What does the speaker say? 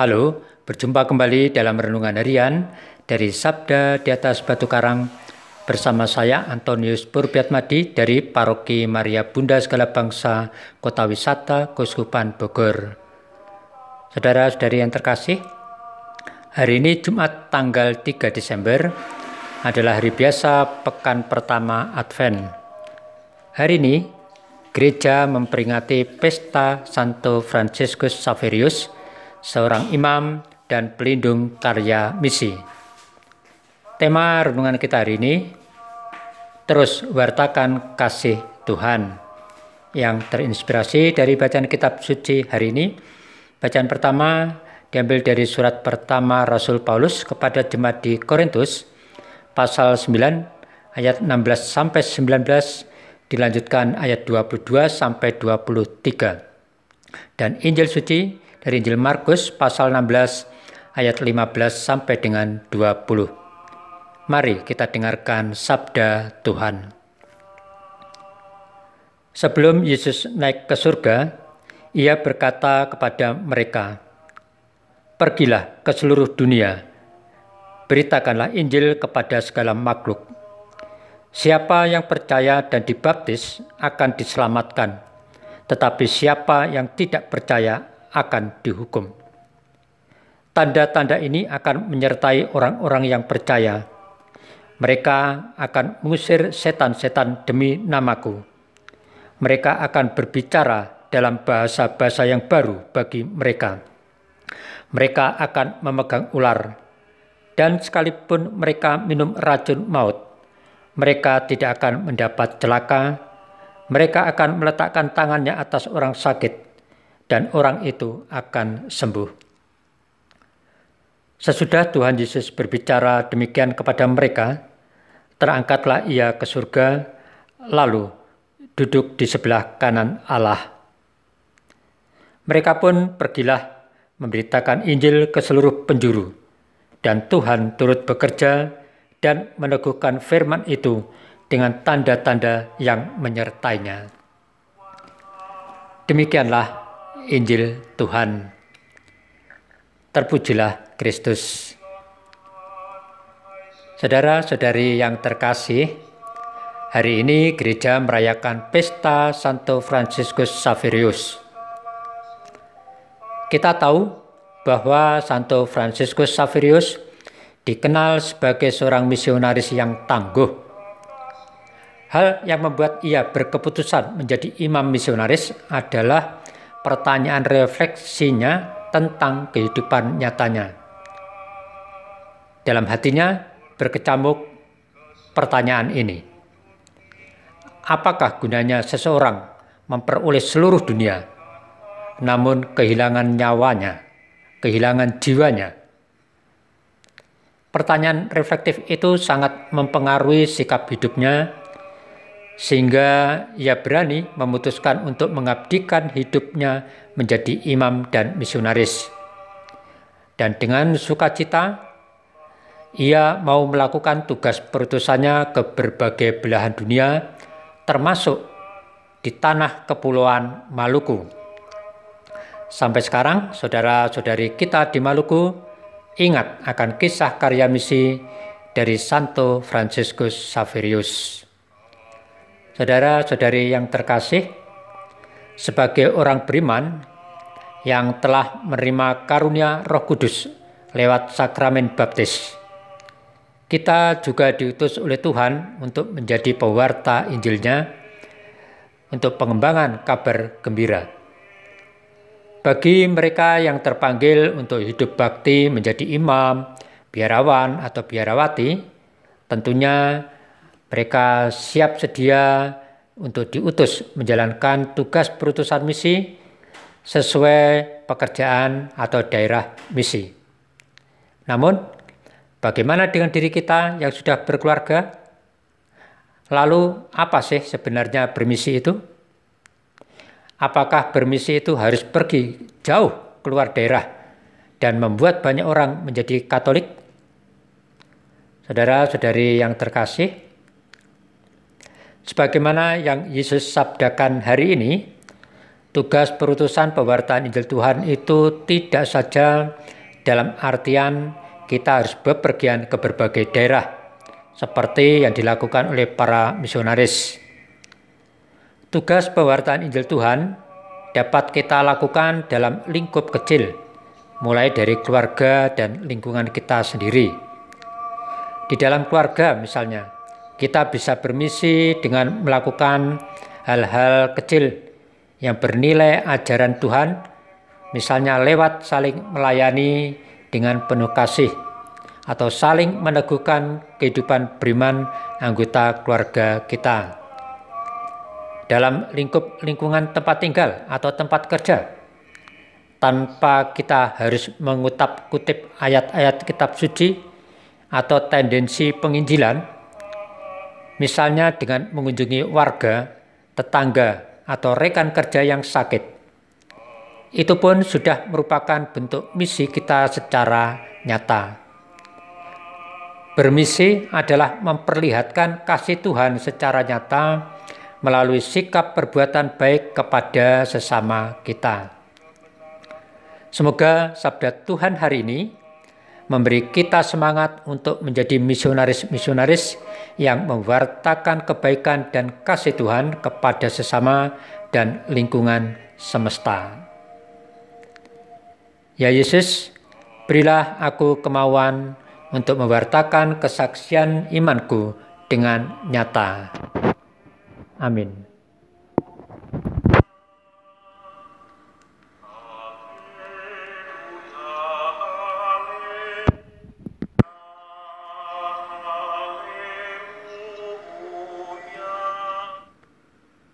Halo, berjumpa kembali dalam renungan harian dari Sabda di atas Batu Karang bersama saya Antonius Purbiatmadi dari Paroki Maria Bunda Segala Bangsa Kota Wisata Kuskupan Bogor. Saudara-saudari yang terkasih, hari ini Jumat tanggal 3 Desember adalah hari biasa pekan pertama Advent. Hari ini gereja memperingati pesta Santo Franciscus Saverius seorang imam dan pelindung karya misi. Tema renungan kita hari ini terus wartakan kasih Tuhan yang terinspirasi dari bacaan kitab suci hari ini. Bacaan pertama diambil dari surat pertama Rasul Paulus kepada jemaat di Korintus pasal 9 ayat 16 sampai 19 dilanjutkan ayat 22 sampai 23. Dan Injil suci dari Injil Markus pasal 16 ayat 15 sampai dengan 20. Mari kita dengarkan sabda Tuhan. Sebelum Yesus naik ke surga, ia berkata kepada mereka, "Pergilah ke seluruh dunia, beritakanlah Injil kepada segala makhluk. Siapa yang percaya dan dibaptis akan diselamatkan, tetapi siapa yang tidak percaya akan dihukum. Tanda-tanda ini akan menyertai orang-orang yang percaya. Mereka akan mengusir setan-setan demi namaku. Mereka akan berbicara dalam bahasa-bahasa yang baru bagi mereka. Mereka akan memegang ular, dan sekalipun mereka minum racun maut, mereka tidak akan mendapat celaka. Mereka akan meletakkan tangannya atas orang sakit, dan orang itu akan sembuh. Sesudah Tuhan Yesus berbicara demikian kepada mereka, terangkatlah ia ke surga, lalu duduk di sebelah kanan Allah. Mereka pun pergilah memberitakan Injil ke seluruh penjuru, dan Tuhan turut bekerja dan meneguhkan firman itu dengan tanda-tanda yang menyertainya. Demikianlah Injil Tuhan. Terpujilah Kristus. Saudara-saudari yang terkasih, hari ini gereja merayakan pesta Santo Franciscus Saverius. Kita tahu bahwa Santo Franciscus Saverius dikenal sebagai seorang misionaris yang tangguh. Hal yang membuat ia berkeputusan menjadi imam misionaris adalah pertanyaan refleksinya tentang kehidupan nyatanya. Dalam hatinya berkecamuk pertanyaan ini. Apakah gunanya seseorang memperoleh seluruh dunia, namun kehilangan nyawanya, kehilangan jiwanya? Pertanyaan reflektif itu sangat mempengaruhi sikap hidupnya sehingga ia berani memutuskan untuk mengabdikan hidupnya menjadi imam dan misionaris. Dan dengan sukacita, ia mau melakukan tugas perutusannya ke berbagai belahan dunia, termasuk di tanah kepulauan Maluku. Sampai sekarang, saudara-saudari kita di Maluku ingat akan kisah karya misi dari Santo Franciscus Saverius. Saudara-saudari yang terkasih, sebagai orang beriman yang telah menerima karunia Roh Kudus lewat sakramen baptis, kita juga diutus oleh Tuhan untuk menjadi pewarta Injilnya untuk pengembangan kabar gembira. Bagi mereka yang terpanggil untuk hidup bakti menjadi imam, biarawan, atau biarawati, tentunya mereka siap sedia untuk diutus menjalankan tugas perutusan misi sesuai pekerjaan atau daerah misi. Namun, bagaimana dengan diri kita yang sudah berkeluarga? Lalu, apa sih sebenarnya bermisi itu? Apakah bermisi itu harus pergi jauh keluar daerah dan membuat banyak orang menjadi Katolik? Saudara-saudari yang terkasih, Sebagaimana yang Yesus sabdakan hari ini, tugas perutusan pewartaan Injil Tuhan itu tidak saja dalam artian kita harus bepergian ke berbagai daerah seperti yang dilakukan oleh para misionaris. Tugas pewartaan Injil Tuhan dapat kita lakukan dalam lingkup kecil, mulai dari keluarga dan lingkungan kita sendiri. Di dalam keluarga misalnya, kita bisa bermisi dengan melakukan hal-hal kecil yang bernilai ajaran Tuhan, misalnya lewat saling melayani dengan penuh kasih atau saling meneguhkan kehidupan beriman anggota keluarga kita. Dalam lingkup lingkungan tempat tinggal atau tempat kerja, tanpa kita harus mengutap kutip ayat-ayat kitab suci atau tendensi penginjilan, misalnya dengan mengunjungi warga, tetangga, atau rekan kerja yang sakit. Itu pun sudah merupakan bentuk misi kita secara nyata. Bermisi adalah memperlihatkan kasih Tuhan secara nyata melalui sikap perbuatan baik kepada sesama kita. Semoga sabda Tuhan hari ini memberi kita semangat untuk menjadi misionaris-misionaris yang mewartakan kebaikan dan kasih Tuhan kepada sesama dan lingkungan semesta. Ya Yesus, berilah aku kemauan untuk mewartakan kesaksian imanku dengan nyata. Amin.